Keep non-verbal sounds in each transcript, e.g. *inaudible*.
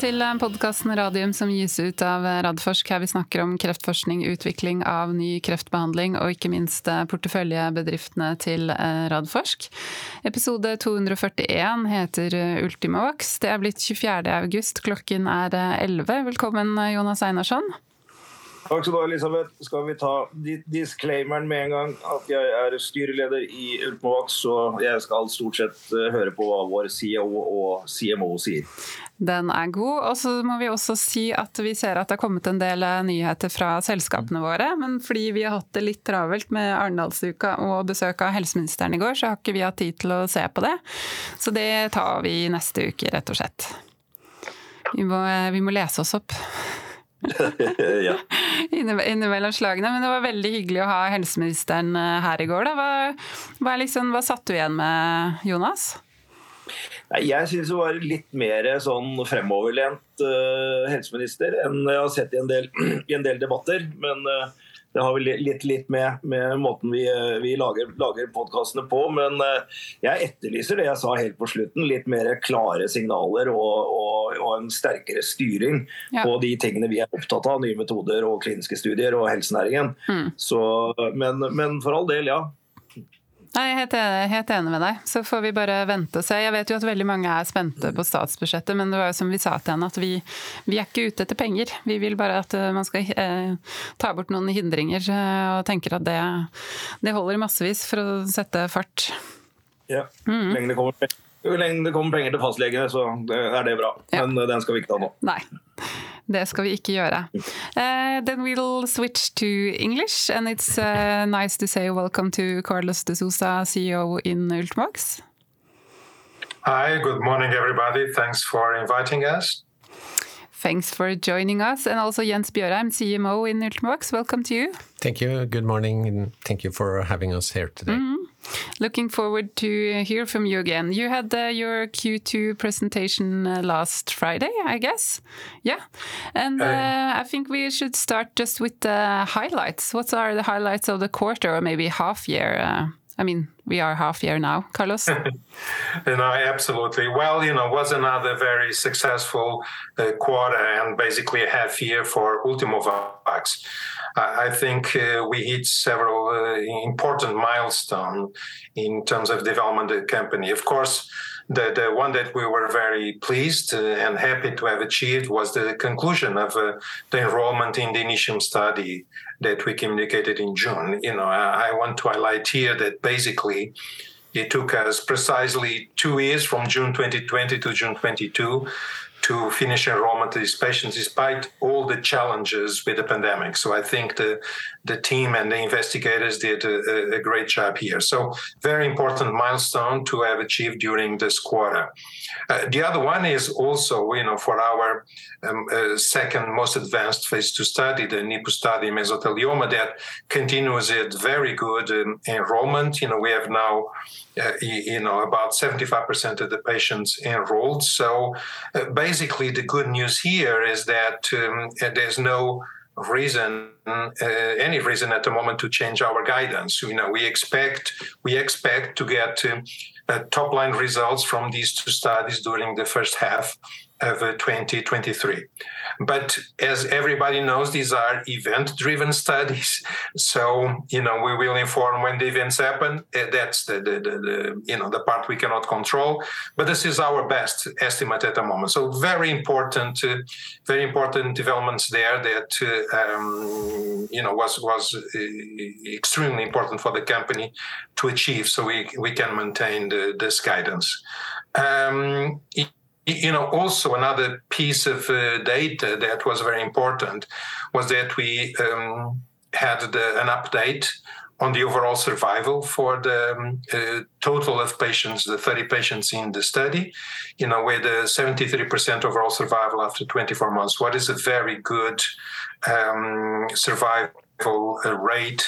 til podkasten Radium som gis ut av Radforsk, her vi snakker om kreftforskning, utvikling av ny kreftbehandling og ikke minst porteføljebedriftene til Radforsk. Episode 241 heter Ultimavox. Det er blitt 24. august, klokken er 11. Velkommen, Jonas Einarsson. Takk skal du ha, Elisabeth. Skal vi ta disclaimeren med en gang? At jeg er styreleder i Ultimovax, så jeg skal stort sett eh, høre på hva vår CEO og CMO sier. Den er god. Og så må vi også si at vi ser at det har kommet en del eh, nyheter fra selskapene våre. Men fordi vi har hatt det litt travelt med Arendalsuka og besøk av helseministeren i går, så har ikke vi hatt tid til å se på det. Så det tar vi neste uke, rett og slett. Vi må, eh, vi må lese oss opp. *laughs* ja. Innimellom slagene. Men det var veldig hyggelig å ha helseministeren eh, her i går. Hva, hva, liksom, hva satt du igjen med, Jonas? Nei, jeg synes hun var litt mer sånn fremoverlent uh, helseminister enn jeg har sett i en del, *clears throat* i en del debatter. Men uh, det har vel litt, litt med, med, måten vi, vi lager, lager podkastene på. Men eh, jeg etterlyser det jeg sa helt på slutten. Litt mer klare signaler og, og, og en sterkere styring ja. på de tingene vi er opptatt av. Nye metoder og kliniske studier og helsenæringen. Mm. Så, men, men for all del, ja. Nei, jeg er helt enig, helt enig, med deg. Så får vi bare vente og se. Jeg vet jo at veldig mange er spente på statsbudsjettet, men det var jo som vi sa til henne, at vi, vi er ikke ute etter penger. Vi vil bare at eh, man skal eh, ta bort noen hindringer, eh, og tenker at det, det holder massevis for å sette fart. Ja, mm. lenge det kommer, jo lenge det kommer penger til fastlegene, så er det bra. Ja. Men eh, den skal vi ikke ta nå. Nei. Det skal vi ikke gjøre. Uh, then we'll switch to English, and it's uh, nice to say welcome to Carlos de Sousa, CEO in Ultimovax. Hi, good morning, everybody. Thanks for inviting us. Thanks for joining us. And also Jens Bjørheim, CMO in Ultimovax. Welcome to you. Thank you. Good morning, and thank you for having us here today. Mm -hmm. Looking forward to hear from you again. You had uh, your Q2 presentation uh, last Friday, I guess. Yeah, and uh, I think we should start just with the highlights. What are the highlights of the quarter or maybe half year? Uh, I mean, we are half year now, Carlos. *laughs* you know, absolutely. Well, you know, was another very successful uh, quarter and basically a half year for Ultimovacs. I think uh, we hit several uh, important milestones in terms of development of the company. Of course, the, the one that we were very pleased uh, and happy to have achieved was the conclusion of uh, the enrollment in the Initium study that we communicated in June. You know, I, I want to highlight here that basically it took us precisely two years from June 2020 to June 22 to finish enrollment of these patients despite all the challenges with the pandemic. So I think the the team and the investigators did a, a great job here. So very important milestone to have achieved during this quarter. Uh, the other one is also, you know, for our um, uh, second most advanced phase two study, the NIPU study mesothelioma, that continues at very good um, enrollment. You know, we have now uh, you know about 75% of the patients enrolled so uh, basically the good news here is that um, there's no reason uh, any reason at the moment to change our guidance. You know we expect we expect to get um, uh, top line results from these two studies during the first half of 2023 but as everybody knows, these are event driven studies. *laughs* So, you know, we will inform when the events happen. Eh, that's the, the, the, the, you know, the part we cannot control. But this is our best estimate at the moment. So very important, uh, very important developments there that, uh, um, you know, was, was uh, extremely important for the company to achieve so we, we can maintain this guidance. Um, you know, also another piece of uh, data that was very important was that we um, had the, an update on the overall survival for the um, uh, total of patients, the 30 patients in the study, you know, with a 73% overall survival after 24 months. What is a very good um, survival uh, rate?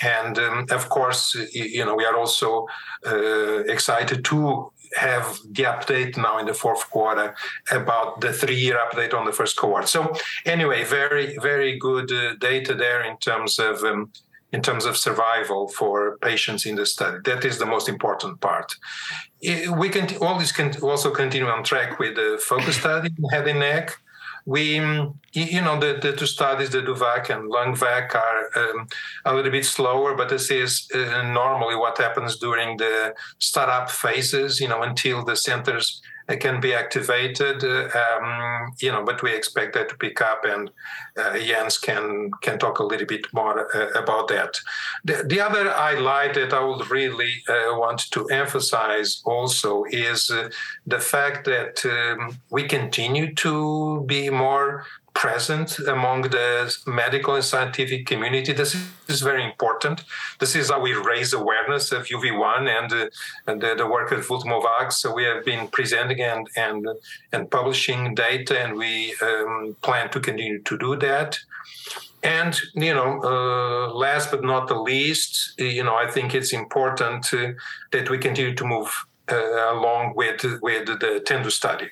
And um, of course, you know, we are also uh, excited to have the update now in the fourth quarter about the three-year update on the first cohort. So anyway, very very good uh, data there in terms of um, in terms of survival for patients in the study. That is the most important part. We can all this can also continue on track with the focus study in head and neck we, you know, the, the two studies, the DOVACC and LUNGVAC, are um, a little bit slower, but this is uh, normally what happens during the startup phases, you know, until the centers can be activated. Um, you know, but we expect that to pick up, and uh, Jens can can talk a little bit more uh, about that. The, the, other highlight that I would really uh, want to emphasize also is uh, the fact that um, we continue to be more present among the medical and scientific community. This is very important. This is how we raise awareness of UV1 and, uh, and the, the, work of Ultimovacs. So we have been presenting and and, and publishing data, and we um, plan to continue to do that. And you know, uh, last but not the least, you know, I think it's important to, that we continue to move uh, along with with the TENDU study.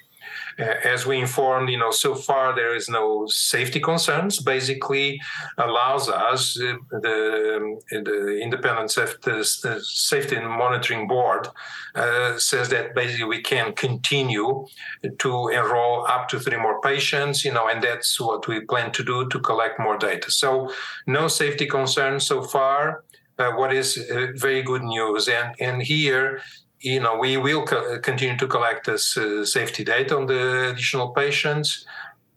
Uh, as we informed, you know, so far there is no safety concerns. Basically, allows us uh, the, the independent safety, safety and monitoring board uh, says that basically we can continue to enroll up to three more patients, you know, and that's what we plan to do to collect more data. So, no safety concerns so far. Uh, what is uh, very good news. And, and here, you know, we will co- continue to collect this uh, safety data on the additional patients.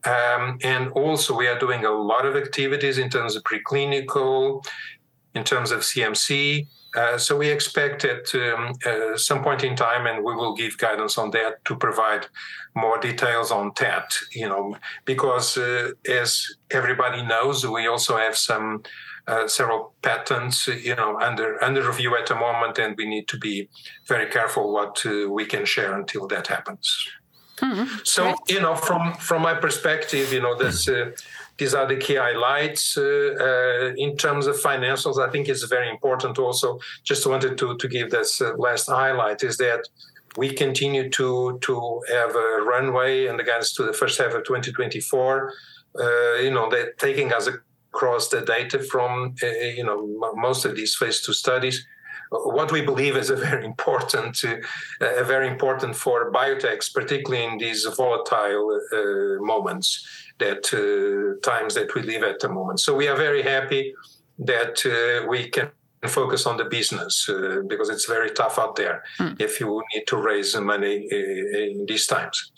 Um, and also, we are doing a lot of activities in terms of preclinical, in terms of CMC. Uh, so we expect at um, uh, some point in time, and we will give guidance on that to provide more details on that. You know, because uh, as everybody knows, we also have some uh, several patents, you know, under under review at the moment, and we need to be very careful what uh, we can share until that happens. Mm-hmm. So, right. you know, from from my perspective, you know, this. Uh, these are the key highlights. Uh, uh, in terms of financials, I think it's very important also. Just wanted to, to give this uh, last highlight is that we continue to to have a runway and the guidance to the first half of 2024. you know, that taking us a across the data from uh, you know most of these phase two studies what we believe is a very important, uh, very important for biotechs, particularly in these volatile uh, moments, that uh, times that we live at the moment. So we are very happy that uh, we can focus on the business uh, because it's very tough out there mm. if you need to raise money in these times.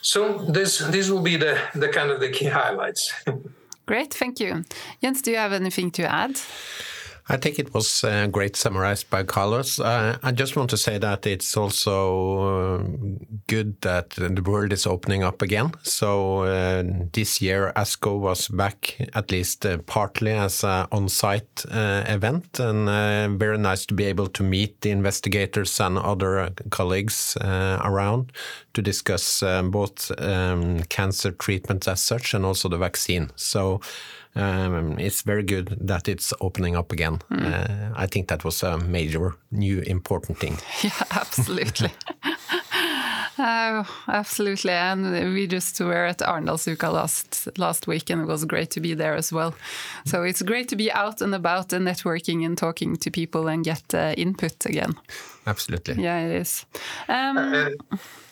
So this this will be the the kind of the key highlights. *laughs* Great, thank you. Jens, do you have anything to add? I think it was uh, great summarized by Carlos. Uh, I just want to say that it's also uh, good that the world is opening up again. So uh, this year, ASCO was back at least uh, partly as an on-site uh, event, and very nice to be able to meet the investigators and other colleagues around to discuss both um, cancer treatments as such and also the vaccine. So um, it's very good that it's opening up again. Mm. Uh, I think that was a major, new, important thing. *laughs* Yeah, absolutely. *laughs* Uh, absolutely, and we just were at Arendalsuka last last week, and it was great to be there as well. So it's great to be out and about and networking and talking to people and get uh, input again. Absolutely. Yeah, it is. Um, uh,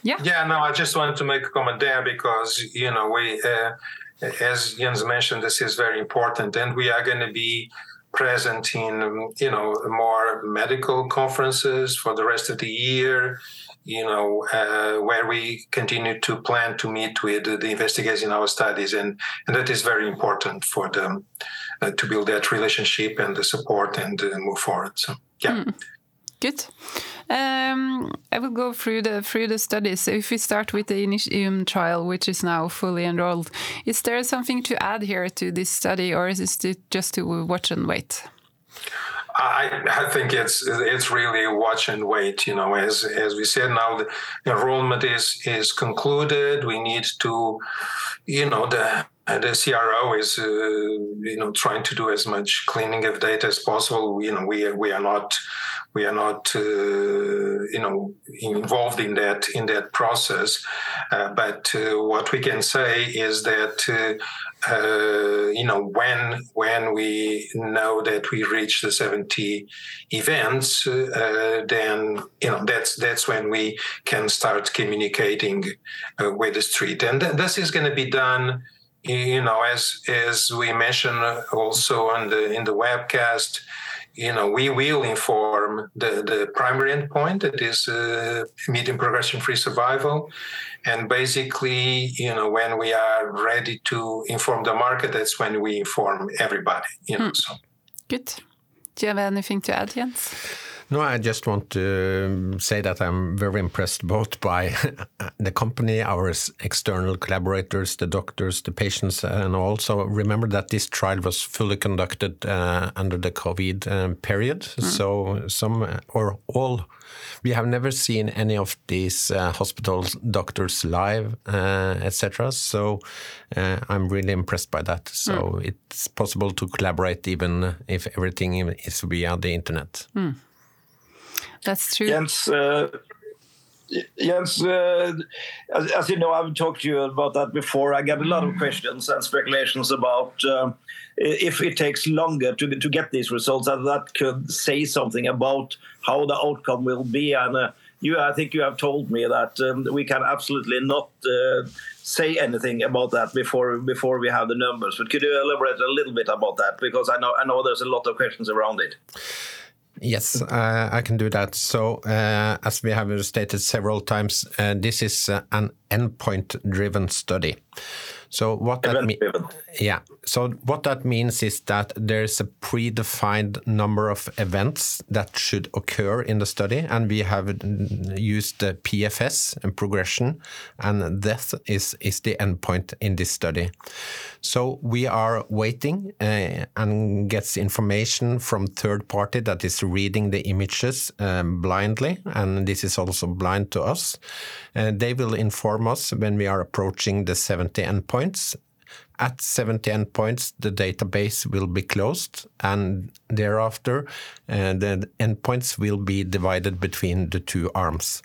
yeah. Yeah. No, I just wanted to make a comment there because you know we uh, as Jens mentioned, this is very important, and we are going to be present in you know more medical conferences for the rest of the year you know uh, where we continue to plan to meet with the investigators in our studies. And and that is very important for them uh, to build that relationship and the support and uh, move forward. So yeah. Mm. Good. Um, I will go through the through the studies. If we start with the Initium trial, which is now fully enrolled, is there something to add here to this study, or is it just to watch and wait? I, I, think it's it's really watch and wait. You know, as as we said, now the enrollment is is concluded. We need to, you know, the the CRO is uh, you know trying to do as much cleaning of data as possible. You know, we we are not we are not uh, you know involved in that in that process. Uh, but uh, what we can say is that uh, uh, you know when when we know that we reach the 70 events, then you know that's that's when we can start communicating with the street, and th- this is going to be done you know, as as we mentioned also on the in the webcast, you know, we will inform the, the primary endpoint that is uh, median progression-free survival, and basically, you know, when we are ready to inform the market, that's when we inform everybody. You know, hmm. so. Good. Do you have anything to add, Jens? No, I just want to say that I'm very impressed both by *laughs* the company, our external collaborators, the doctors, the patients, and also remember that this trial was fully conducted uh, under the COVID um, period. Mm. So some or all, we have never seen any of these uh, hospitals doctors live, uh, etc. So uh, I'm really impressed by that. So mm. it's possible to collaborate even if everything is via the internet. Mm. That's true. Jens, uh, uh, as, as, you know, I've talked to you about that before. I get a lot of questions and speculations about uh, if it takes longer to, to get these results, and that could say something about how the outcome will be. And uh, you, I think you have told me that um, we can absolutely not uh, say anything about that before before we have the numbers. But could you elaborate a little bit about that? Because I know I know there's a lot of questions around it. Yes, uh, I can do that. So, uh, as we have stated several times, uh, this is uh, an endpoint-driven study. So what that means, yeah. So what that means is that there's a predefined number of events that should occur in the study, and we have used the PFS and progression, and death is is the endpoint in this study. So we are waiting uh, and gets information from third party that is reading the images um, blindly, and this is also blind to us. Uh, they will inform us when we are approaching the 70 endpoints. At 70 endpoints, the database will be closed, and thereafter, uh, the endpoints will be divided between the two arms.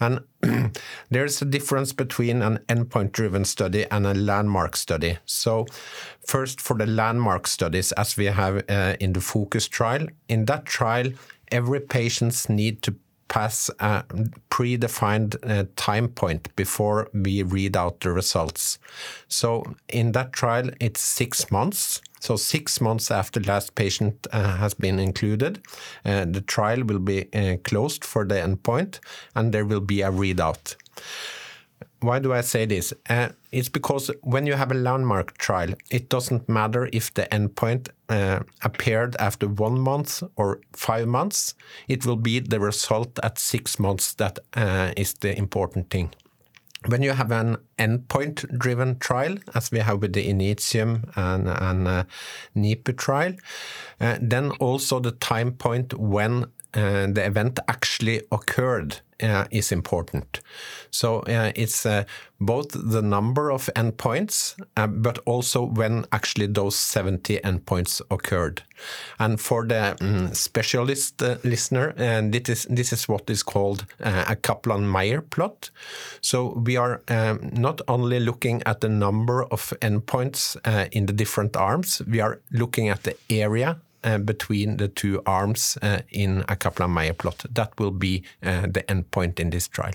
And *clears throat* there's a difference between an endpoint driven study and a landmark study. So, first, for the landmark studies, as we have uh, in the FOCUS trial, in that trial, every patient need to pass a predefined uh, time point before we read out the results. So in that trial, it's six months. So six months after last patient uh, has been included, uh, the trial will be uh, closed for the endpoint, and there will be a readout. Why do I say this? Uh, it's because when you have a landmark trial, it doesn't matter if the endpoint uh, appeared after one month or five months. It will be the result at six months that uh, is the important thing. When you have an endpoint driven trial, as we have with the Initium and, and uh, NIPU trial, uh, then also the time point when uh, the event actually occurred is important. So uh, it's uh, both the number of endpoints, uh, but also when actually those 70 endpoints occurred. And for the um, specialist uh, listener, and this is this is what is called a Kaplan-Meier plot. So we are um, not only looking at the number of endpoints in the different arms, we are looking at the area uh, between the two arms uh, in a Kaplan-Meier plot. That will be uh, the endpoint in this trial.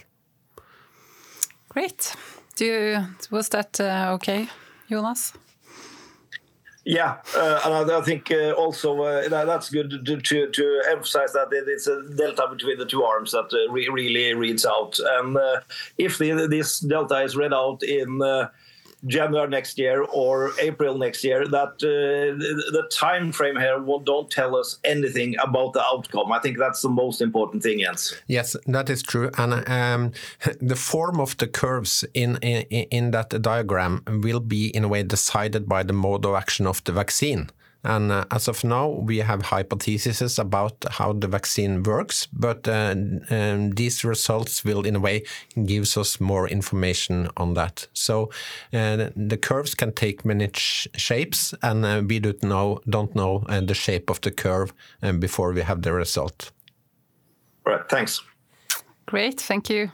Great. Do you, was that okay, Jonas? Yeah, uh, and I, I think uh, also uh, that's good to, to, to, emphasize that it's a delta between the two arms that re really reads out. And if the, this delta is read out in January next year or April next year, that uh, the, the time frame here will, don't tell us anything about the outcome. I think that's the most important thing, Jens. Yes, that is true. And um, *laughs* the form of the curves in, in, in that diagram will be in a way decided by the mode of action of the vaccine. And uh, as of now, we have hypotheses about how the vaccine works, but uh, um, these results will, in a way, give us more information on that. So uh, the curves can take many sh shapes, and uh, we don't know don't know uh, the shape of the curve uh, before we have the result. All right, thanks. Great, thank you.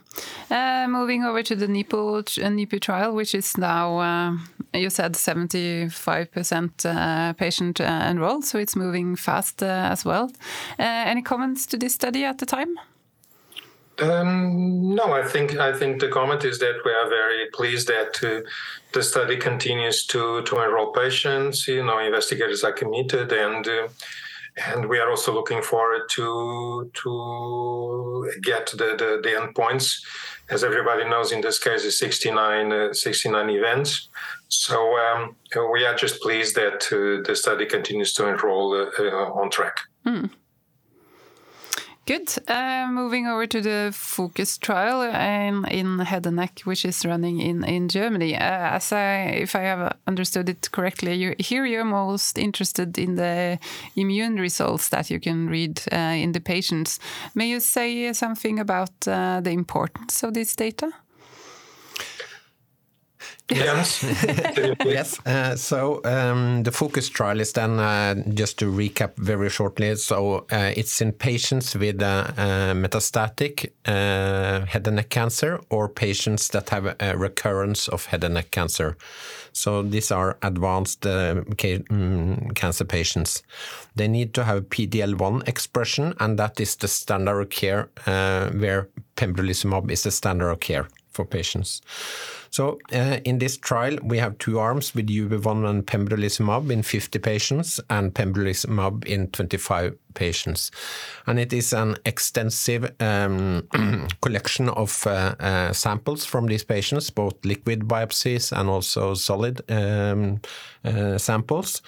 Uh, moving over to the NIPU, NIPU trial, which is now, uh, you said 75% uh, patient uh, enrolled, so it's moving fast uh, as well. Uh, any comments to this study at the time? Um, no, I think I think the comment is that we are very pleased that uh, the study continues to to enroll patients. You know, investigators are committed, and uh, and we are also looking forward to to get the the, the endpoints. As everybody knows, in this case, is 69, uh, 69 events. So um, we are just pleased that uh, the study continues to enroll uh, uh, on track. Mm. Good. Uh, moving over to the focus trial in, head and neck, which is running in in Germany. Uh, as I, if I have understood it correctly, here you're most interested in the immune results that you can read uh, in the patients. May you say something about the importance of this data? Yes. *laughs* yes. Uh, so um, the focus trial is then, uh, just to recap very shortly, so uh, it's in patients with uh, uh, metastatic uh, head and neck cancer or patients that have a recurrence of head and neck cancer. So these are advanced mm, cancer patients. They need to have PD-L1 expression, and that is the standard of care, where pembrolizumab is the standard of care for patients. So uh, in this trial, we have two arms with UV1 and pembrolizumab in 50 patients and pembrolizumab in 25 patients. And it is an extensive um, *clears throat* collection of uh, uh, samples from these patients, both liquid biopsies and also solid um, uh, samples.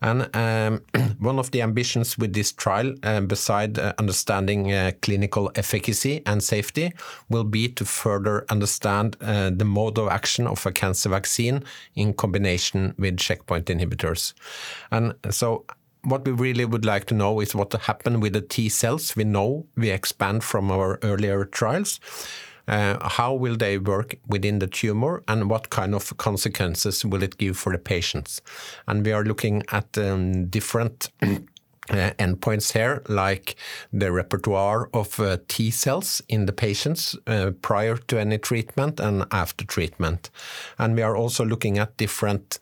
And um, *clears throat* one of the ambitions with this trial, uh, beside uh, understanding clinical efficacy and safety, will be to further understand the mode of action of a cancer vaccine in combination with checkpoint inhibitors. And so what we really would like to know is what happened with the T cells we know we expand from our earlier trials. Uh, how will they work within the tumor and what kind of consequences will it give for the patients? And we are looking at um, different *clears throat* Uh, endpoints here, like the repertoire of uh, T cells in the patients uh, prior to any treatment and after treatment. And we are also looking at different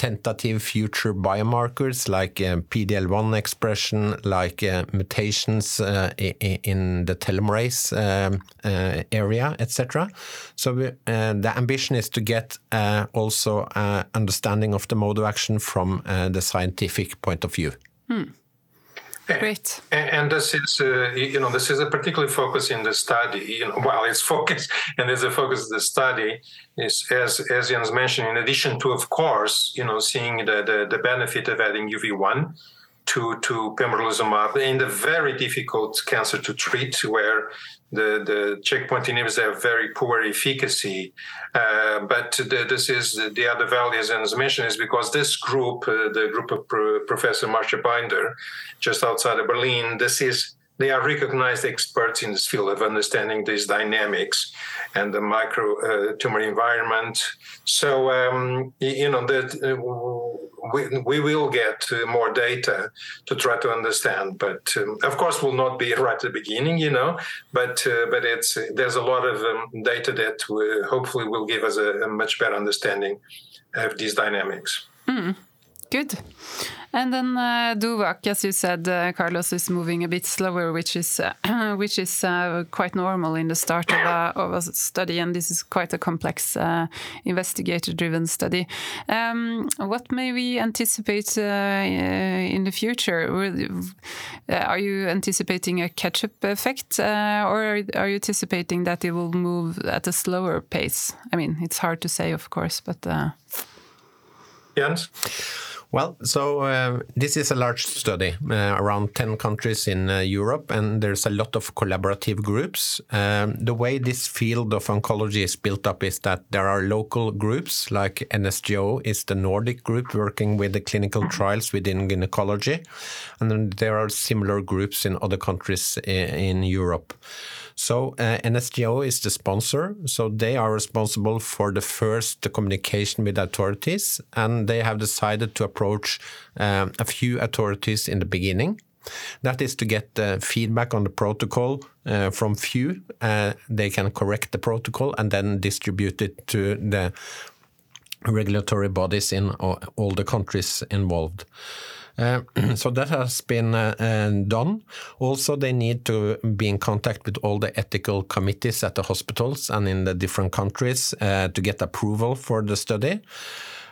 tentative future biomarkers like uh, PD-L1 expression, like uh, mutations uh, in the telomerase um, uh, area, etc. So we, uh, the ambition is to get uh, also understanding of the mode of action from the scientific point of view. Hmm. Great. And, this is, uh, you know, this is a particular focus in the study. You know, *laughs* while it's focus and there's a focus of the study is, as as Jens mentioned, in addition to, of course, you know, seeing the the, the benefit of adding UV one to to pembrolizumab in the very difficult cancer to treat, where the, the checkpoint inhibitors have very poor efficacy. Uh, but the, this is the other value, as mentioned, is because this group, uh, the group of Pro- Professor Mascha Binder, just outside of Berlin, this is they are recognized experts in this field of understanding these dynamics and the micro uh, tumor environment. So um, you know that uh, we, we will get uh, more data to try to understand, but um, of course will not be *laughs* right at the beginning, you know. But uh, but it's there's a lot of um, data that hopefully will give us a, a, much better understanding of these dynamics. Mm. Good. And then uh, DOVACC, as you said, uh, Carlos is moving a bit slower, which is uh, *clears throat* which is uh, quite normal in the start of a, of a, study, and this is quite a complex uh, investigator-driven study. Um, what may we anticipate uh, in the future? Are you anticipating a catch-up effect, or are you anticipating that it will move at a slower pace? I mean, it's hard to say, of course, but. Jens? Well, so uh, this is a large study, uh, around 10 countries in uh, Europe, and there's a lot of collaborative groups. Um, the way this field of oncology is built up is that there are local groups, like NSGO is the Nordic group working with the clinical trials within gynecology, and then there are similar groups in other countries in, in Europe. So uh, NSGO is the sponsor, so they are responsible for the first communication with authorities, and they have decided to approach um, a few authorities in the beginning That is to get feedback on the protocol uh, from few. Uh, they can correct the protocol and then distribute it to the regulatory bodies in all the countries involved. Uh, *clears throat* so that has been uh, done. Also, they need to be in contact with all the ethical committees at the hospitals and in the different countries uh, to get approval for the study.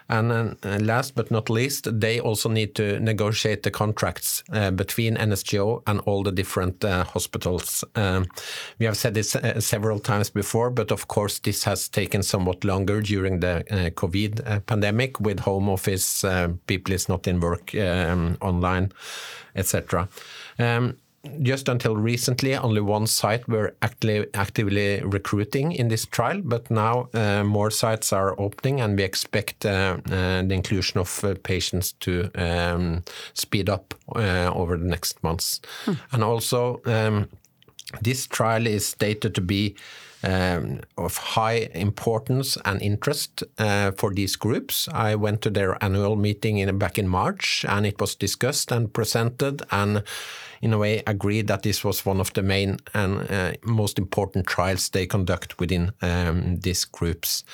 And uh, last but not least, they also need to negotiate the contracts uh, between NSGO and all the different uh, hospitals. Um, we have said this several times before, but of course, this has taken somewhat longer during the COVID pandemic with home office, people is not in work um, online, etc. Um, just until recently, only one site were actively, actively recruiting in this trial, but now uh, more sites are opening, and we expect uh, uh, the inclusion of uh, patients to um, speed up uh, over the next months. Hmm. And also, um, this trial is stated to be um, of high importance and interest uh, for these groups. I went to their annual meeting in, back in March, and it was discussed and presented, and in a way agreed that this was one of the main and uh, most important trials they conduct within um, these groups.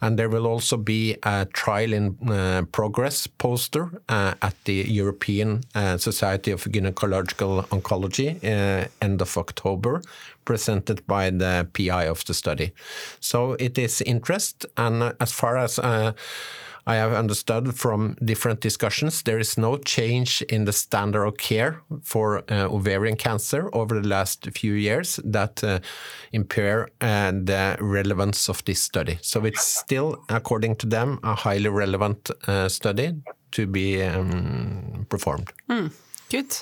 And there will also be a trial in uh, progress poster uh, at the European uh, Society of Gynecological Oncology uh, end of October, presented by the PI of the study. So it is interest, and as far as uh, I have understood from different discussions there is no change in the standard of care for uh, ovarian cancer over the last few years that uh, impair uh, the relevance of this study. So it's still, according to them, a highly relevant uh, study to be um, performed. Mm, good.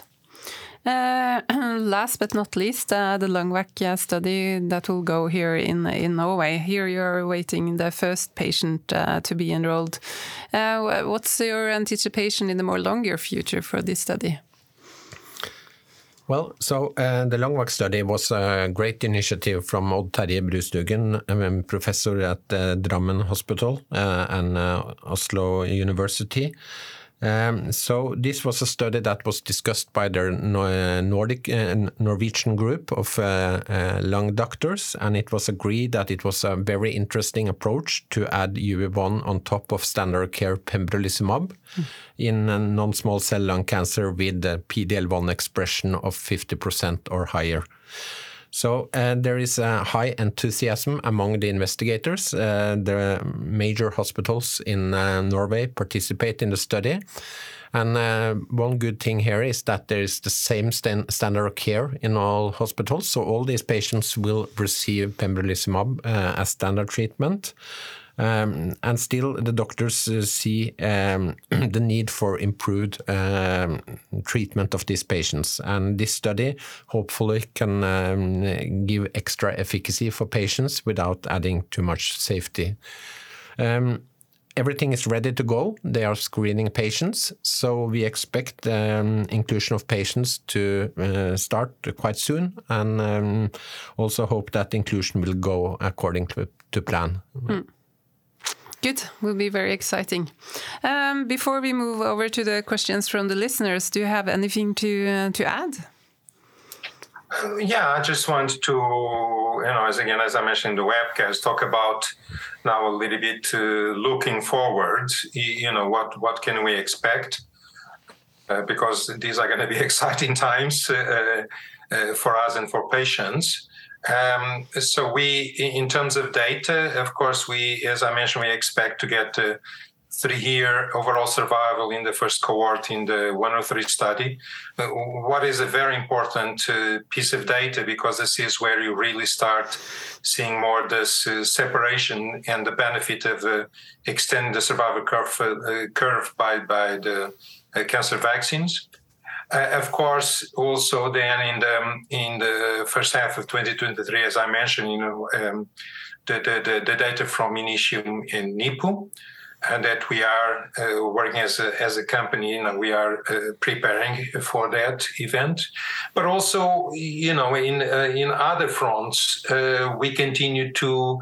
Uh, *clears throat* last but not least, uh, the LUNGVAC uh, study that will go here in in Norway. Here you're waiting the first patient uh, to be enrolled. What's your anticipation in the more longer future for this study? Well, so uh, the LUNGVAC study was a great initiative from Odd Terje Brustugun, professor at uh, Drammen Hospital uh, and Oslo University. Um, so this was a study that was discussed by the Nordic uh, Norwegian group of uh, uh, lung doctors, and it was agreed that it was a very interesting approach to add UV1 on top of standard care pembrolizumab mm. in non-small cell lung cancer with the PD-L1 expression of 50% or higher. So uh, there is a high enthusiasm among the investigators. Uh, the major hospitals in uh, Norway participate in the study. And uh, one good thing here is that there is the same stand standard of care in all hospitals. So all these patients will receive pembrolizumab uh, as standard treatment. Um, and still, the doctors uh, see um, *clears throat* the need for improved um, treatment of these patients. And this study hopefully can um, give extra efficacy for patients without adding too much safety. Um, everything is ready to go. They are screening patients, so we expect um, inclusion of patients to uh, start quite soon, and um, also hope that inclusion will go according to, to plan. Mm. Good, will be very exciting. Um, before we move over to the questions from the listeners, do you have anything to uh, to add? Uh, yeah, I just want to, you know, as again as I mentioned the webcast, talk about now a little bit uh, looking forward. You know, what what can we expect? Uh, because these are going to be *laughs* exciting times uh, uh, for us and for patients. Um, so we, in terms of data, of course, we, as I mentioned, we expect to get uh, three-year overall survival in the first cohort in the 103 study. Uh, what is a very important uh, piece of data because this is where you really start seeing more this uh, separation and the benefit of uh, extending the survival curve, uh, curve by by the cancer vaccines. Uh, of course, also then in the in the first half of 2023, as I mentioned, you know, um, the, the, the data from Initium in NIPU, and that we are uh, working as a, as a company, you know, we are uh, preparing for that event. But also, you know, in uh, in other fronts, uh, we continue to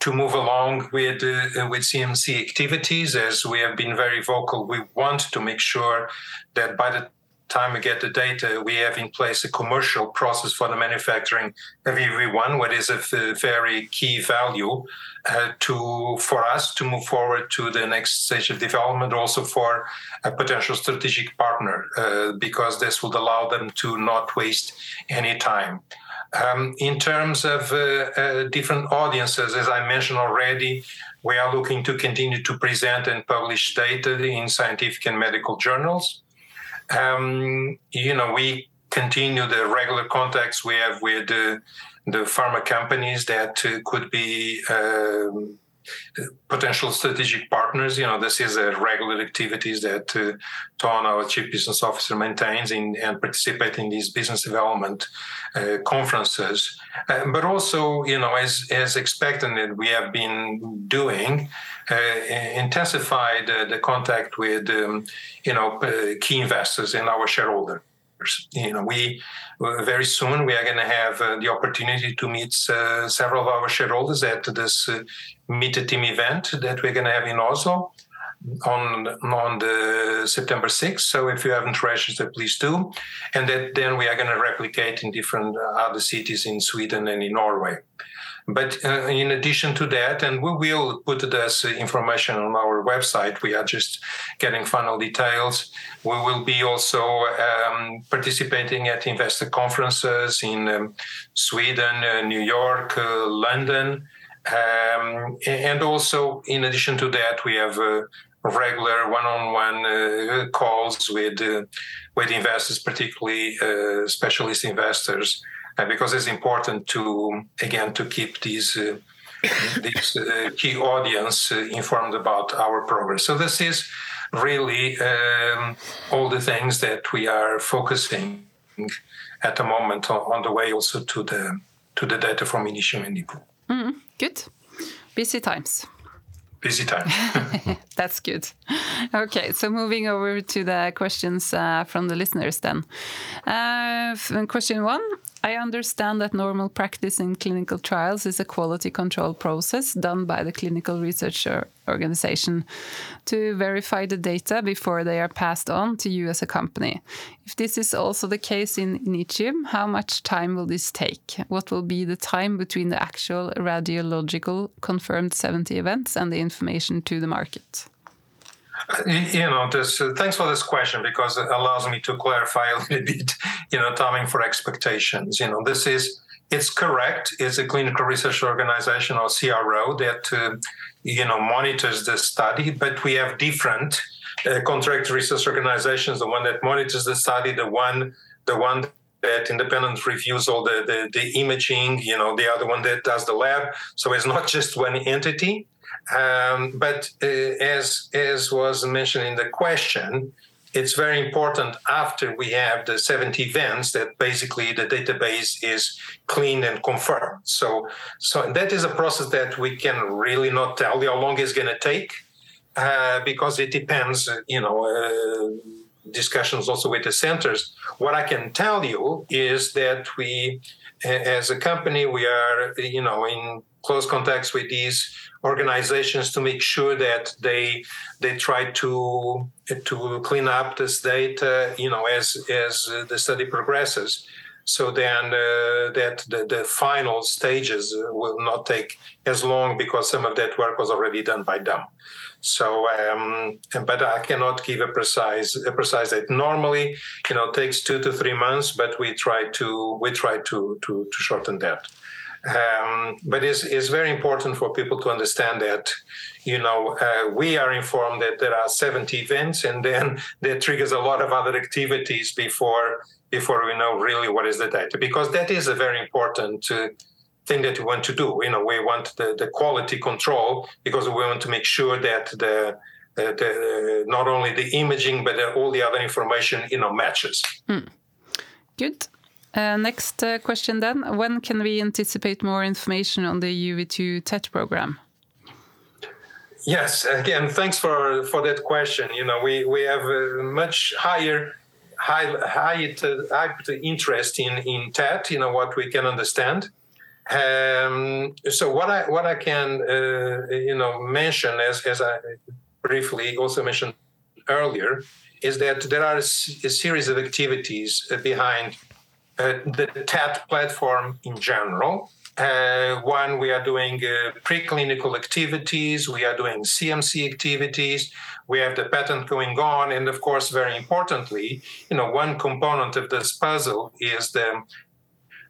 to move along with uh, with CMC activities, as we have been very vocal. We want to make sure that by the time we get the data, we have in place a commercial process for the manufacturing of UV1, what is a very key value uh, to for us to move forward to the next stage of development, also for a potential strategic partner, uh, because this would allow them to not waste any time. Um, in terms of uh, uh, different audiences, as I mentioned already, we are looking to continue to present and publish data in scientific and medical journals. Um, you know, we continue the regular contacts we have with the, the pharma companies that uh, could be um, potential strategic partners. You know, this is a regular activities that uh, Ton, our chief business officer, maintains in, and participate in these business development uh, conferences. Uh, but also, you know, as as expected, we have been doing uh, intensified the contact with, um, you know, uh, key investors and our You know, we very soon we are going to have uh, the opportunity to meet uh, several of our shareholders at this uh, Meet the Team event that we're going to have in Oslo on on the September 6th. So if you haven't registered, please do. And that then we are going to replicate in different other cities in Sweden and in Norway. But uh, in addition to that, and we will put this information on our website, we are just getting final details. We will be also um, participating at investor conferences in um, Sweden, uh, New York, uh, London. Um, and also, in addition to that, we have uh, regular one-on-one uh, calls with uh, with investors, particularly uh, specialist investors, because it's important to again to keep these uh, *coughs* these uh, key audience informed about our progress. So this is really um, all the things that we are focusing at the moment on, on, the way also to the to the data from Initium and NIPU. Mm, good, busy times busy time. *laughs* *laughs* That's good. Okay, so moving over to the questions uh, from the listeners then. Uh, question one I understand that normal practice in clinical trials is a quality control process done by the clinical research organization to verify the data before they are passed on to you as a company. If this is also the case in Initium, how much time will this take? What will be the time between the actual radiological confirmed 70 events and the information to the market? You know this uh, thanks for this question because it allows me to clarify a little *laughs* bit you know timing for expectations. You know this is it's correct. It's a clinical research organization or cro that uh, you know monitors the study but we have different uh, contract research organizations. The one that monitors the study the one the one that independent reviews all the, the, the imaging you know the other one that does the lab. So it's not just one entity um, but uh, as as was mentioned in the question, it's very important after we have the 70 events that basically the database is cleaned and confirmed. So, so that is a process that we can really not tell you how long it's going to take uh, because it depends, you know. Uh, discussions also with the centers. What I can tell you is that we, as a company, we are, you know, in close contacts with these organizations to make sure that they they try to to clean up this data, you know, as as the study progresses. So then uh, that the, the final stages will not take as long because some of that work was already done by them. So, um, but I cannot give a precise a precise date. Normally, you know, takes two to three months, but we try to we try to to, to shorten that. Um, but it's, it's very important for people to understand that, you know, uh, we are informed that there are 70 events, and then *laughs* that triggers a lot of other activities before before we know really what is the data, because that is a very important uh, thing that we want to do. You know, we want the, the quality control because we want to make sure that the the, the, not only the imaging but all the other information you know matches. Mm. Good. Uh, next uh, question then. When can we anticipate more information on the UV2 TET program? Yes, again, thanks for, for that question. You know, we, we have a much higher high, high, high interest in, in TET, you know, what we can understand. Um, so what I what I can uh, you know mention as as I briefly also mentioned earlier is that there are a, series of activities behind uh, the TET platform in general. Uh, one, we are doing uh, preclinical activities, we are doing CMC activities, we have the patent going on, and of course, very importantly, you know, one component of this puzzle is the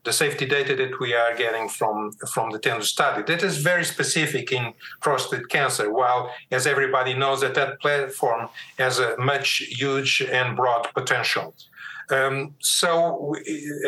the safety data that we are getting from from the TENDU study. That is very specific in prostate cancer. While, as everybody knows, that that platform has a much huge and broad potential. Um, so,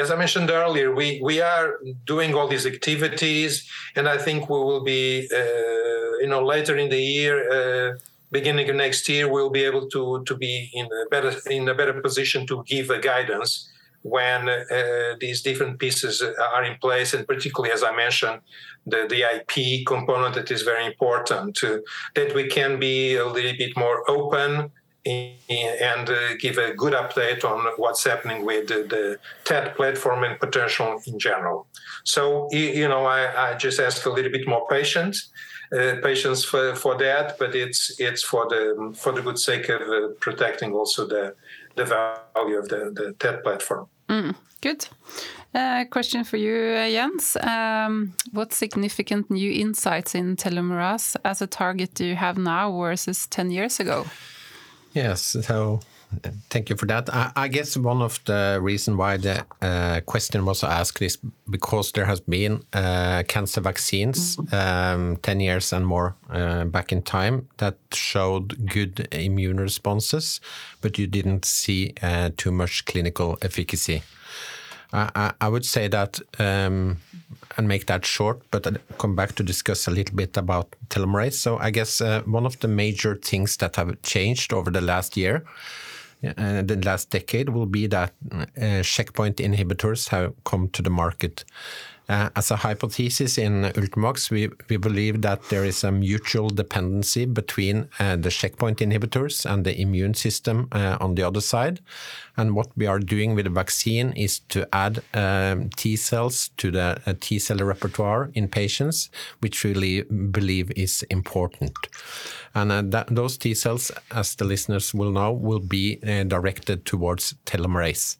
as I mentioned earlier, we, we are doing all these activities, and I think we will be, uh, you know, later in the year, uh, beginning of next year, we'll be able to to be in a better in a better position to give a guidance when uh, these different pieces are in place, and particularly as I mentioned, the, the IP component that is very important, to, that we can be a little bit more open and uh, give a good update on what's happening with the, TET platform and potential in general. So, you know, I, I just ask a little bit more patience. Uh, patience for, for that, but it's it's for the for the good sake of uh, protecting also the the value of the, the TET platform. Mm, good. Uh, question for you, Jens. Um, what significant new insights in telomerase as a target do you have now versus 10 years ago? Yes, so thank you for that. I, I guess one of the reason why the uh, question was asked is because there has been uh, cancer vaccines um, 10 years and more uh, back in time that showed good immune responses, but you didn't see uh, too much clinical efficacy. I, I would say that um, and make that short, but come back to discuss a little bit about telomerase. So I guess uh, one of the major things that have changed over the last year, uh, the last decade, will be that uh, checkpoint inhibitors have come to the market. Uh, as a hypothesis in Ultimovacs, we, we believe that there is a mutual dependency between uh, the checkpoint inhibitors and the immune system uh, on the other side. And what we are doing with the vaccine is to add um, T cells to the T cell repertoire in patients, which we really believe is important. And that, those T cells, as the listeners will know, will be directed towards telomerase.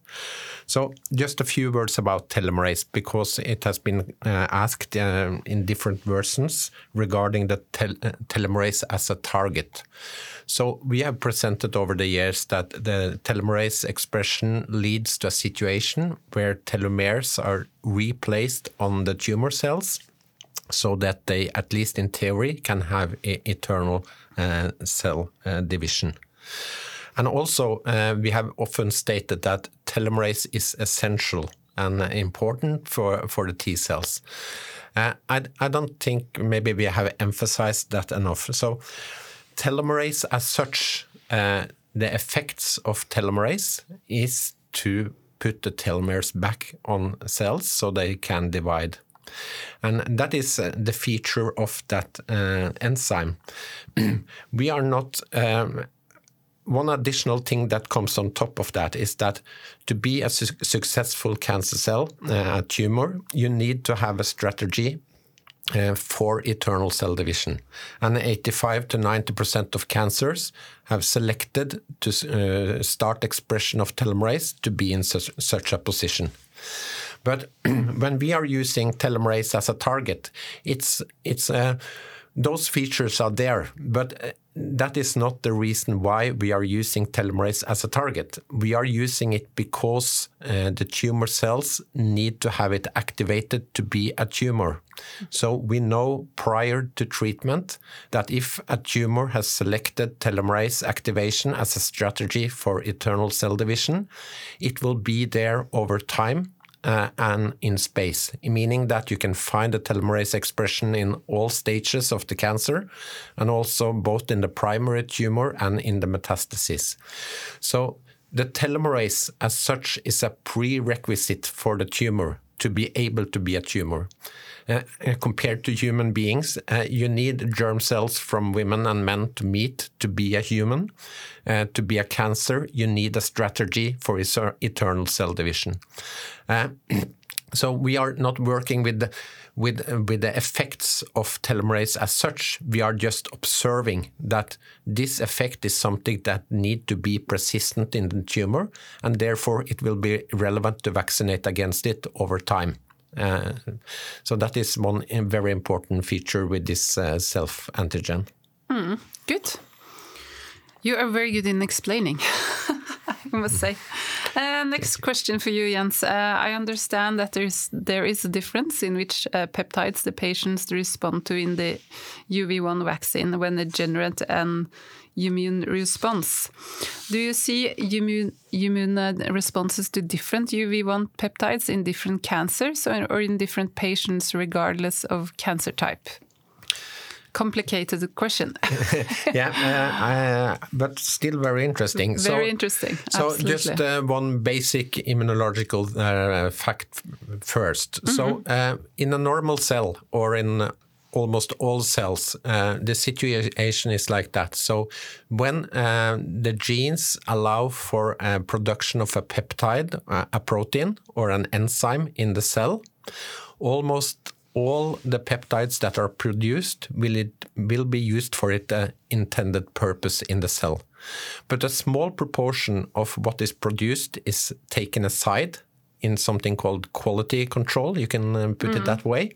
So, just a few words about telomerase because it has been uh, asked uh, in different versions regarding the tel uh, telomerase as a target. So we have presented over the years that the telomerase expression leads to a situation where telomeres are replaced on the tumor cells so that they, at least in theory, can have eternal uh, cell uh, division. And also, uh, we have often stated that telomerase is essential and important for, for the T cells. Uh, I, I don't think maybe we have emphasized that enough. So telomerase as such, uh, the effects of telomerase is to put the telomeres back on cells so they can divide. And that is uh, the feature of that uh, enzyme. *clears throat* we are not. Um, one additional thing that comes on top of that is that to be a su successful cancer cell, uh, tumor, you need to have a strategy uh, for eternal cell division. And 85 to 90% of cancers have selected to uh, start expression of telomerase to be in such, such a position. But *clears throat* when we are using telomerase as a target, it's it's uh, those features are there, but uh, that is not the reason why we are using telomerase as a target. We are using it because uh, the tumor cells need to have it activated to be a tumor. So we know prior to treatment that if a tumor has selected telomerase activation as a strategy for eternal cell division, it will be there over time uh, and in space, meaning that you can find the telomerase expression in all stages of the cancer and also both in the primary tumor and in the metastasis. So the telomerase as such is a prerequisite for the tumor to be able to be a tumor. Uh, uh, compared to human beings, uh, you need germ cells from women and men to meet to be a human. To be a cancer, you need a strategy for eternal cell division. *clears throat* So we are not working with the, with with the effects of telomerase as such. We are just observing that this effect is something that need to be persistent in the tumor, and therefore it will be relevant to vaccinate against it over time. Uh, so that is one very important feature with this uh, self antigen. Mm, good. You are very good in explaining, *laughs* I must say. Uh, next question for you, Jens. Uh, I understand that there's there is a difference in which uh, peptides the patients respond to in the UV1 vaccine when they generate an immune response. Do you see immune, immune responses to different UV1 peptides in different cancers or, or in different patients, regardless of cancer type? complicated question. *laughs* yeah, uh, uh, but still very interesting. Very so, interesting. So Absolutely. just uh, one basic immunological uh, fact first. Mm -hmm. So mm-hmm. uh, in a normal cell or in almost all cells, uh, the situation is like that. So when the genes allow for production of a peptide, a protein or an enzyme in the cell, almost all the peptides that are produced will, it, will be used for its uh, intended purpose in the cell. But a small proportion of what is produced is taken aside in something called quality control, you can uh, put mm. it that way.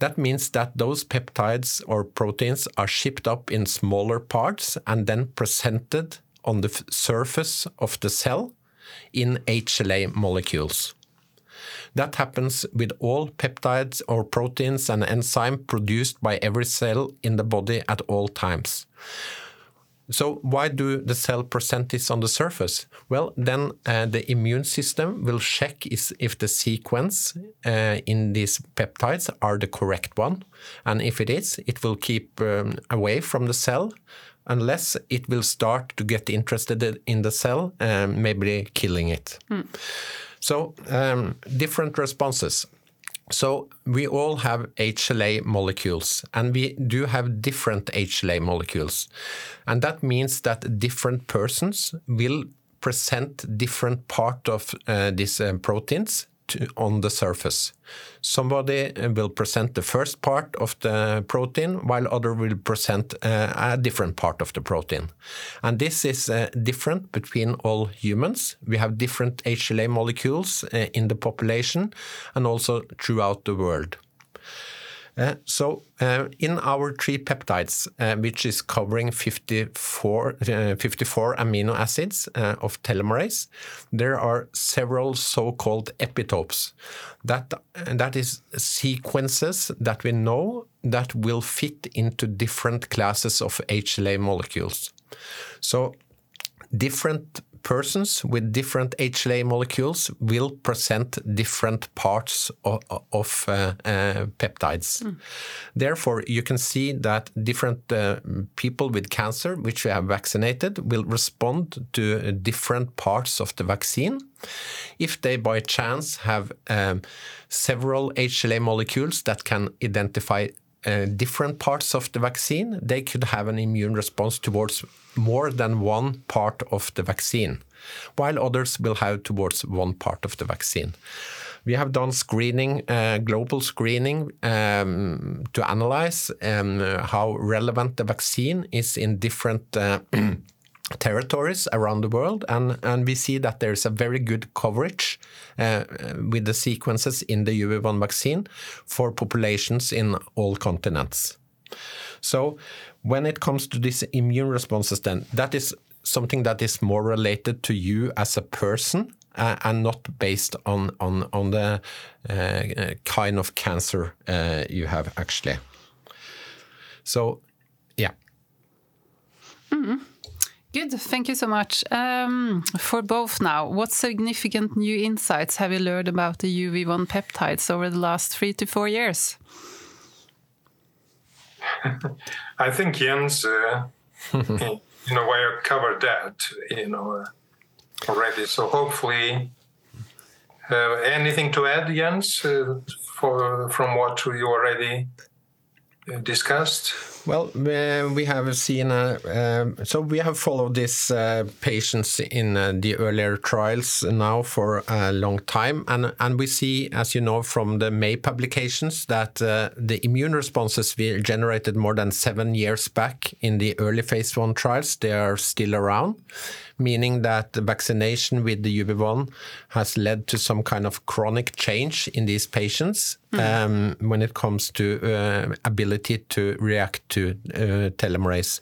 That means that those peptides or proteins are shipped up in smaller parts and then presented on the surface of the cell in HLA molecules. That happens with all peptides or proteins and enzymes produced by every cell in the body at all times. So why do the cell present this on the surface? Well, then uh, the immune system will check is, if the sequence uh, in these peptides are the correct one. And if it is, it will keep um, away from the cell unless it will start to get interested in the cell, um, maybe killing it. Mm. So um, different responses. So we all have HLA molecules, and we do have different HLA molecules. And that means that different persons will present different part of uh, these uh, proteins to, on the surface. Somebody will present the first part of the protein, while other will present uh, a different part of the protein. And this is uh, different between all humans. We have different HLA molecules uh, in the population and also throughout the world. Uh, so uh, in our three peptides, uh, which is covering 54, 54 amino acids of telomerase, there are several so-called epitopes. That, that is sequences that we know that will fit into different classes of HLA molecules. So different persons with different HLA molecules will present different parts of, of uh, uh, peptides. Mm. Therefore, you can see that different uh, people with cancer, which we have vaccinated, will respond to different parts of the vaccine. If they by chance have um, several HLA molecules that can identify uh, different parts of the vaccine, they could have an immune response towards more than one part of the vaccine, while others will have towards one part of the vaccine. We have done screening, uh, global screening, um, to analyze um, how relevant the vaccine is in different uh, *clears throat* territories around the world, and, and we see that there is a very good coverage uh, with the sequences in the UV1 vaccine for populations in all continents. So when it comes to these immune responses, then that is something that is more related to you as a person uh, and not based on on on the uh, kind of cancer uh, you have actually. So, yeah. Mm -hmm. Good, thank you so much. Um, for both now, what significant new insights have you learned about the UV1 peptides over the last three to four years? *laughs* I think Jens, uh, *laughs* in a way, covered that, you know, uh, already. So hopefully, uh, anything to add, Jens, uh, for from what you already discussed? Well, we have seen, uh, um, so we have followed these uh, patients in uh, the earlier trials now for a long time. And, and we see, as you know, from the May publications, that uh, the immune responses we generated more than seven years back in the early phase one trials, they are still around meaning that the vaccination with the UV1 has led to some kind of chronic change in these patients mm. um, when it comes to uh, ability to react to uh, telomerase.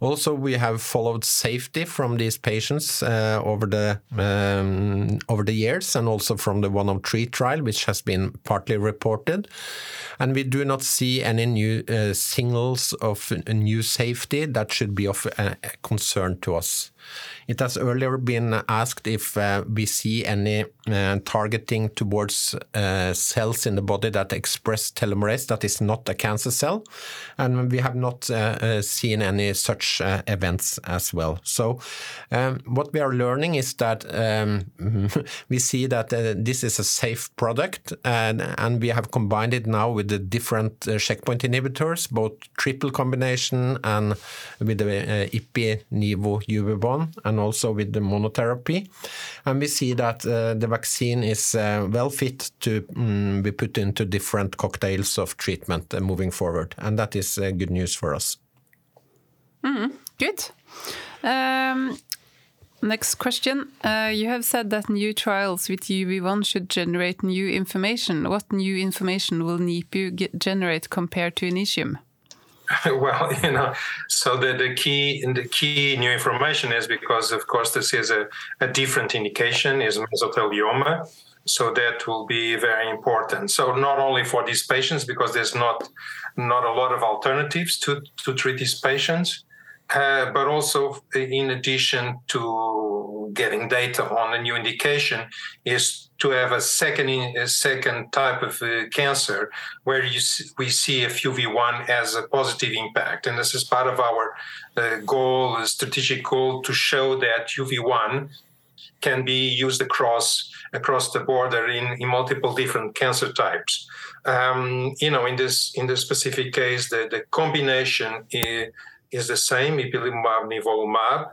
Also, we have followed safety from these patients uh, over the um, over the years, and also from the 103 trial, which has been partly reported. And we do not see any new uh, signals of new safety that should be of uh, concern to us. It has earlier been asked if uh, we see any uh, targeting towards uh, cells in the body that express telomerase that is not a cancer cell, and we have not seen any such uh, events as well. So, um, what we are learning is that um, *laughs* we see that this is a safe product, and, and, we have combined it now with the different checkpoint inhibitors, both triple combination and with the uh, IPI Nivo UV1 and also with the monotherapy. And we see that uh, the vaccine is uh, well fit to um, be put into different cocktails of treatment uh, moving forward. And that is uh, good news for us. Mm, good. Um, next question. Uh, you have said that new trials with UV1 should generate new information. What new information will NIPU generate compared to Initium? *laughs* well, you know, so the, the key the key new information is because, of course, this is a, a different indication, is mesothelioma. So that will be very important. So not only for these patients, because there's not not a lot of alternatives to to treat these patients, uh, but also in addition to getting data on a new indication, is to have a second a second type of uh, cancer where you we see a UV1 as a positive impact, and this is part of our uh, goal, a strategic goal, to show that UV1 can be used across across the border in, in multiple different cancer types. Um, you know, in this in this specific case, the, the combination is, is the same, ipilimumab, nivolumab,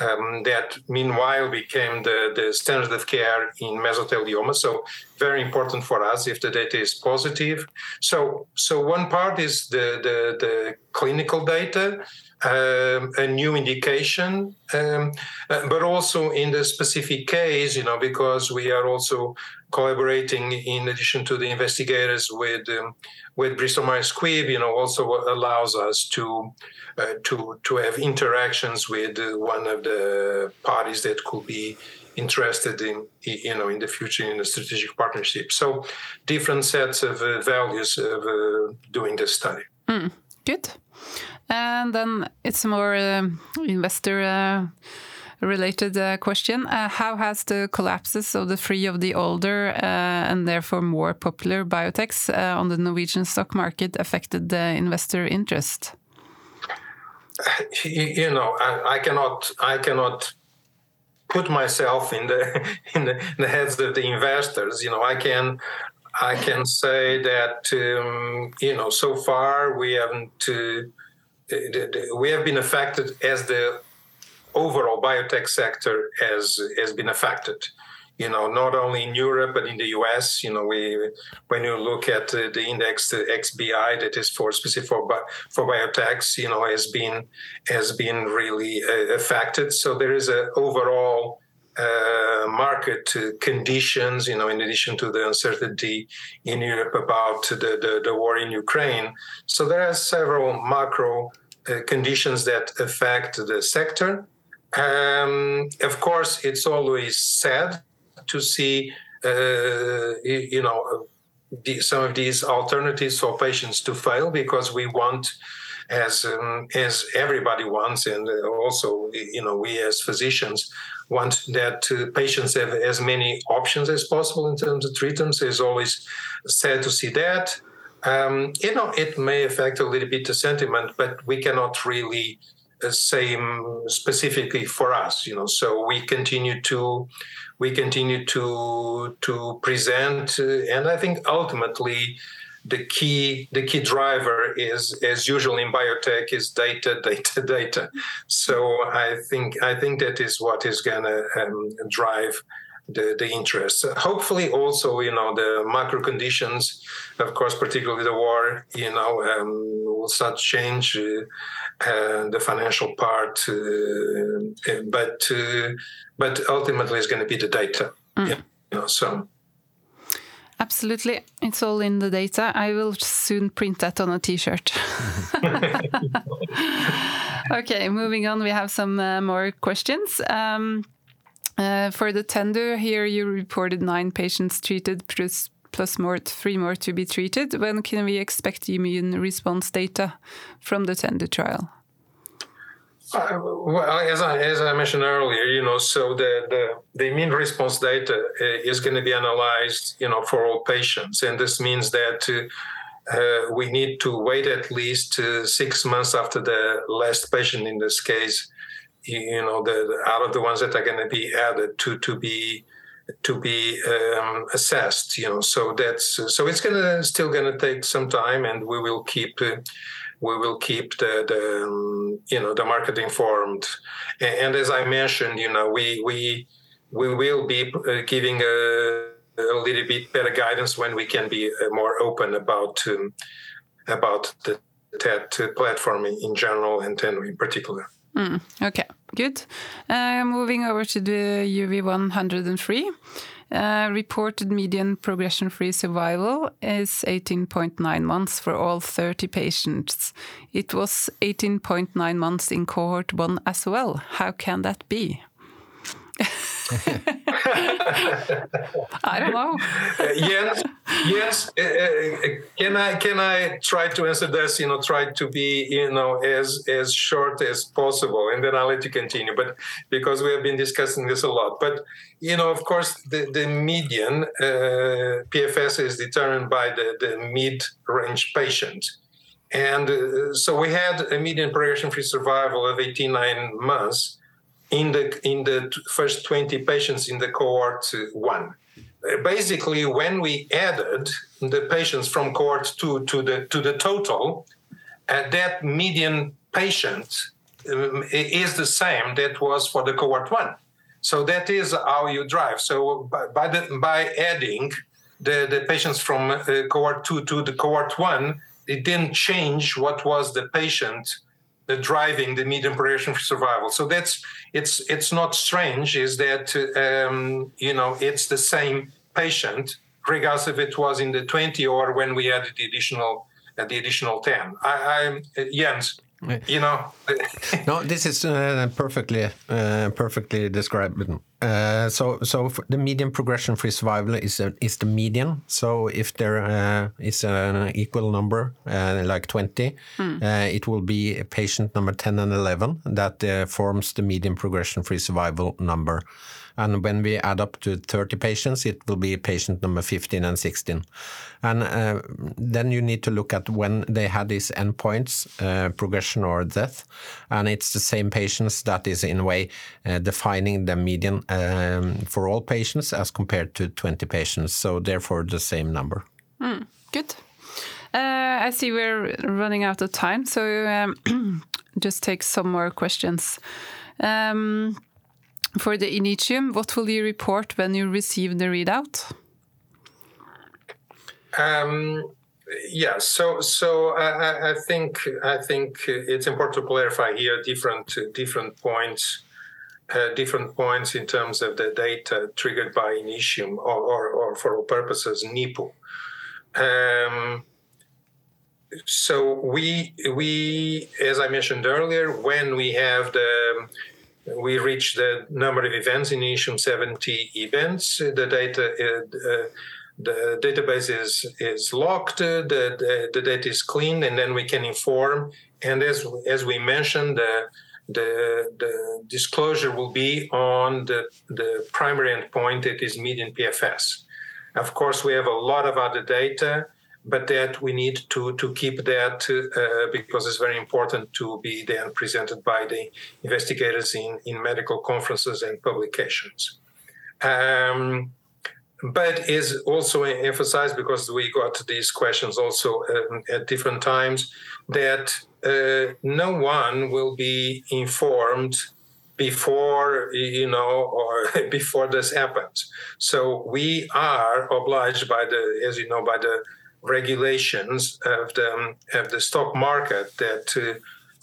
um, that meanwhile became the, the standard of care in mesothelioma. So very important for us if the data is positive. So so one part is the the, the clinical data, um, a new indication, um, uh, but also in the specific case, you know, because we are also collaborating in addition to the investigators with um, with Bristol Myers Squibb, you know, also allows us to uh, to to have interactions with uh, one of the parties that could be interested in you know in the future in a strategic partnership. So different sets of uh, values of uh, doing this study. Mm, good. And then it's more uh, investor uh, related uh, question. Uh, how has the collapses of the three of the older uh, and therefore more popular biotechs uh, on the Norwegian stock market affected the investor interest? You know, I, I cannot, I cannot put myself in the, *laughs* in the in the heads of the investors. You know, I can I can say that um, you know so far we haven't uh, we have been affected as the overall biotech sector has has been affected. You know, not only in Europe but in the US. You know, we when you look at uh, the index, the XBI that is for specific for for biotechs, you know, has been has been really uh, affected. So there is a overall uh, market conditions, you know, in addition to the uncertainty in Europe about the, the, the war in Ukraine. So there are several macro uh, conditions that affect the sector. Um, of course, it's always sad to see, uh, you know, some of these alternatives for patients to fail because we want, as um, as everybody wants, and also you know we as physicians want that uh, patients have as many options as possible in terms of treatments. It's always sad to see that. Um, you know, it may affect a little bit the sentiment, but we cannot really same specifically for us you know so we continue to we continue to to present uh, and i think ultimately the key the key driver is as usual in biotech is data *laughs* data data so i think i think that is what is going to um, drive the, the interest. Hopefully, also, you know, the macro conditions, of course, particularly the war, you know, um, will start change uh, the financial part, uh, but uh, but ultimately, it's going to be the data. Mm. Yeah, you know, so. Absolutely. It's all in the data. I will soon print that on a t shirt. *laughs* okay, moving on. We have some uh, more questions. Um, uh, for the TENDU, here you reported nine patients treated plus, plus more, three more to be treated. When can we expect immune response data from the TENDU trial? Uh, well, as I, as I mentioned earlier, you know, so the, the, the immune response data uh, is going to be analyzed, you know, for all patients. And this means that uh, we need to wait at least uh, six months after the last patient in this case, you know, the, the out of the ones that are going to be added to, to be to be um, assessed, you know, so that's, so it's to still to take some time and we will keep uh, we will keep the, the um, you know the market informed. And, as I mentioned, you know we we we will be uh, giving a, a, little bit better guidance when we can be uh, more open about um, about the TET platform in general and then in particular. Mm, okay, good. Uh, moving over to the UV103. Uh, reported median progression free survival is 18.9 months for all 30 patients. It was 18.9 months in cohort 1 as well. How can that be? I don't know. uh, yes, yes. Uh, uh, can I can I try to answer this? You know, try to be you know as as short as possible, and then I'll let you continue. But because we have been discussing this a lot, but you know, of course, the the median uh, PFS is determined by the the mid range patient. And so we had a median progression-free survival of 89 months, in the in the first 20 patients in the cohort one. Basically, when we added the patients from cohort two to the to the total, uh, that median patient um, is the same that was for the cohort one. So that is how you drive. So by, by the, by adding the, the patients from uh, cohort two to the cohort one, it didn't change what was the patient the driving the median progression for survival. So that's it's it's not strange. Is that um, you know it's the same patient regardless if it was in the 20 or when we added the additional uh, the additional 10. I, I uh, Jens, you know *laughs* no this is uh, perfectly uh, perfectly described. Uh, so so the median progression free survival is a, is the median. So if there uh, is an equal number uh, like 20 mm. it will be patient number 10 and 11 that forms the median progression free survival number and when we add up to 30 patients, it will be patient number 15 and 16. And uh, then you need to look at when they had these endpoints, uh, progression or death. And it's the same patients that is, in a way, uh, defining the median um, for all patients as compared to 20 patients. So, therefore, the same number. Mm, good. Uh, I see we're running out of time, so um, *clears throat* just take some more questions. Um, for the Initium, what will you report when you receive the readout? Um, yeah, so so I, I, think I think it's important to clarify here different different points, uh, different points in terms of the data triggered by Initium or, or, or for all purposes NIPU. Um, so we we as I mentioned earlier, when we have the we reach the number of events in Initium 70 events. The data, uh, the database is is locked. The, the, the data is cleaned, and then we can inform. And as as we mentioned, the the, the disclosure will be on the, the primary endpoint it is median PFS. Of course, we have a lot of other data but that we need to to keep that uh, because it's very important to be then presented by the investigators in in medical conferences and publications. Um, but is also emphasized because we got these questions also um, at different times that uh, no one will be informed before you know or *laughs* before this happens so we are obliged by the as you know by the regulations of the of the stock market that uh,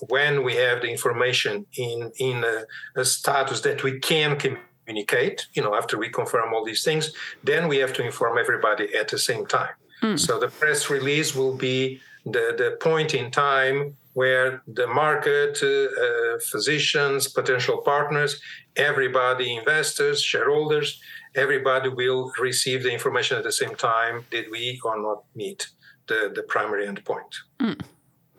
when we have the information in in a, a status that we can communicate communicate, you know, after we confirm all these things, then we have to inform everybody at the same time. Mm. So the press release will be the, the point in time where the market, uh, uh, physicians, potential partners, everybody, investors, shareholders, everybody will receive the information at the same time. Did we or not meet the, the primary endpoint? Mm.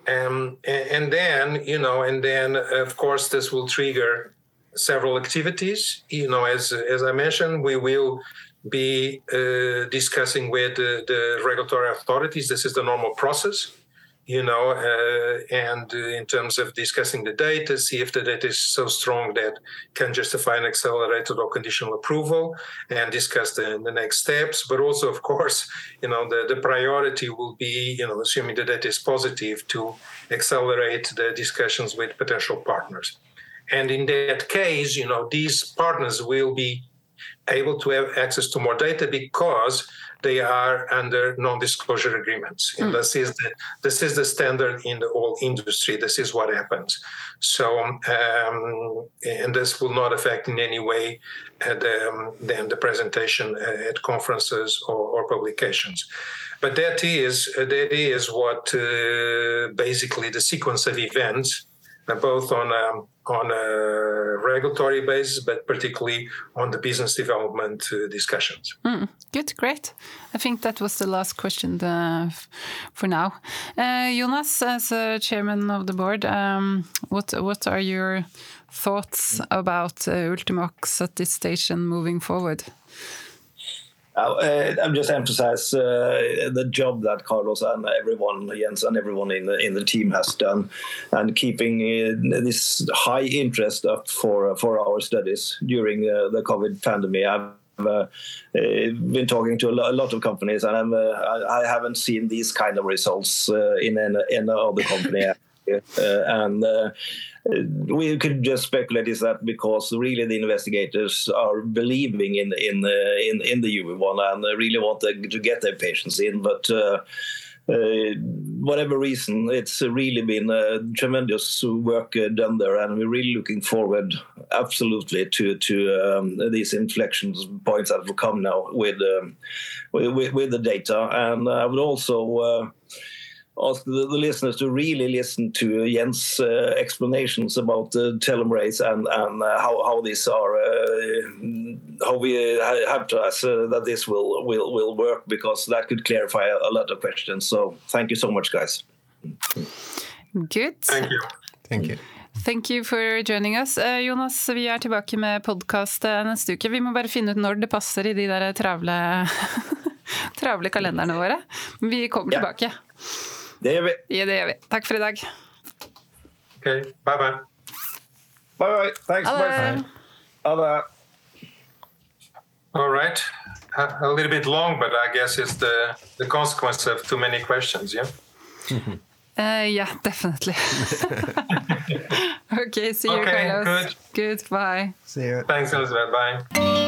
Um, and, and then, you know, and then, of course, this will trigger several activities. You know, as as I mentioned, we will be uh, discussing with the, the, regulatory authorities. This is the normal process, you know, uh, and uh, in terms of discussing the data, see if the data is so strong that can justify an accelerated or conditional approval, and discuss the, the next steps. But also, of course, *laughs* you know, the, the priority will be, you know, assuming the data is positive, to accelerate the discussions with potential partners. And in that case, you know, these partners will be able to have access to more data because they are under non-disclosure agreements. And mm. this is the this is the standard in the whole industry. This is what happens. So, um, and this will not affect in any way uh, the, um, then the presentation at conferences or, or publications. But that is uh, that is what uh, basically the sequence of events, uh, both on um, on a regulatory basis, but particularly on the business development uh, discussions. Mm, good, great. I think that was the last question uh, for now. Uh, Jonas, as chairman of the board, um, what what are your thoughts about uh, Ultimovacs at this station moving forward? Uh, I'm just emphasize uh, the job that Carlos and everyone, Jens and everyone in the in the team has done, and keeping uh, this high interest up for for our studies during uh, the COVID pandemic. I've uh, been talking to a lot of companies, and I'm, uh, I haven't seen these kind of results in any other company. And we could just speculate is that because really the investigators are believing in in in, in the UV1 and really want to, get their patients in, but. Uh, uh, whatever reason, it's really been a tremendous work uh, done there, and we're really looking forward, absolutely, to to um, these inflection points that will come now with, um, with, with the data. And I would also uh, ask the, the, listeners to really listen to Jens' uh, explanations about the telomerase and and uh, how how these are uh, how we have to us uh, that this will will will work because that could clarify a, a, lot of questions. So thank you so much, guys. Good. Thank you. Thank you. Thank you for joining us. Uh, Jonas, vi er tilbake med podkast uh, neste uke. Vi må bare finne ut når det passer i de der travle, *laughs* travle kalenderne våre. Vi kommer ja. tilbake. Det gjør vi. Ja, det gjør vi. Takk for i dag. Ok, bye bye. Bye bye. Thanks. Ha det. Ha det. All right. A, little bit long, but I guess it's the, the consequence of too many questions, yeah? *laughs* Uh, yeah, definitely. *laughs* *laughs* okay, see you, okay, Carlos. Good. Good, bye. See you. Thanks, Elizabeth. Bye.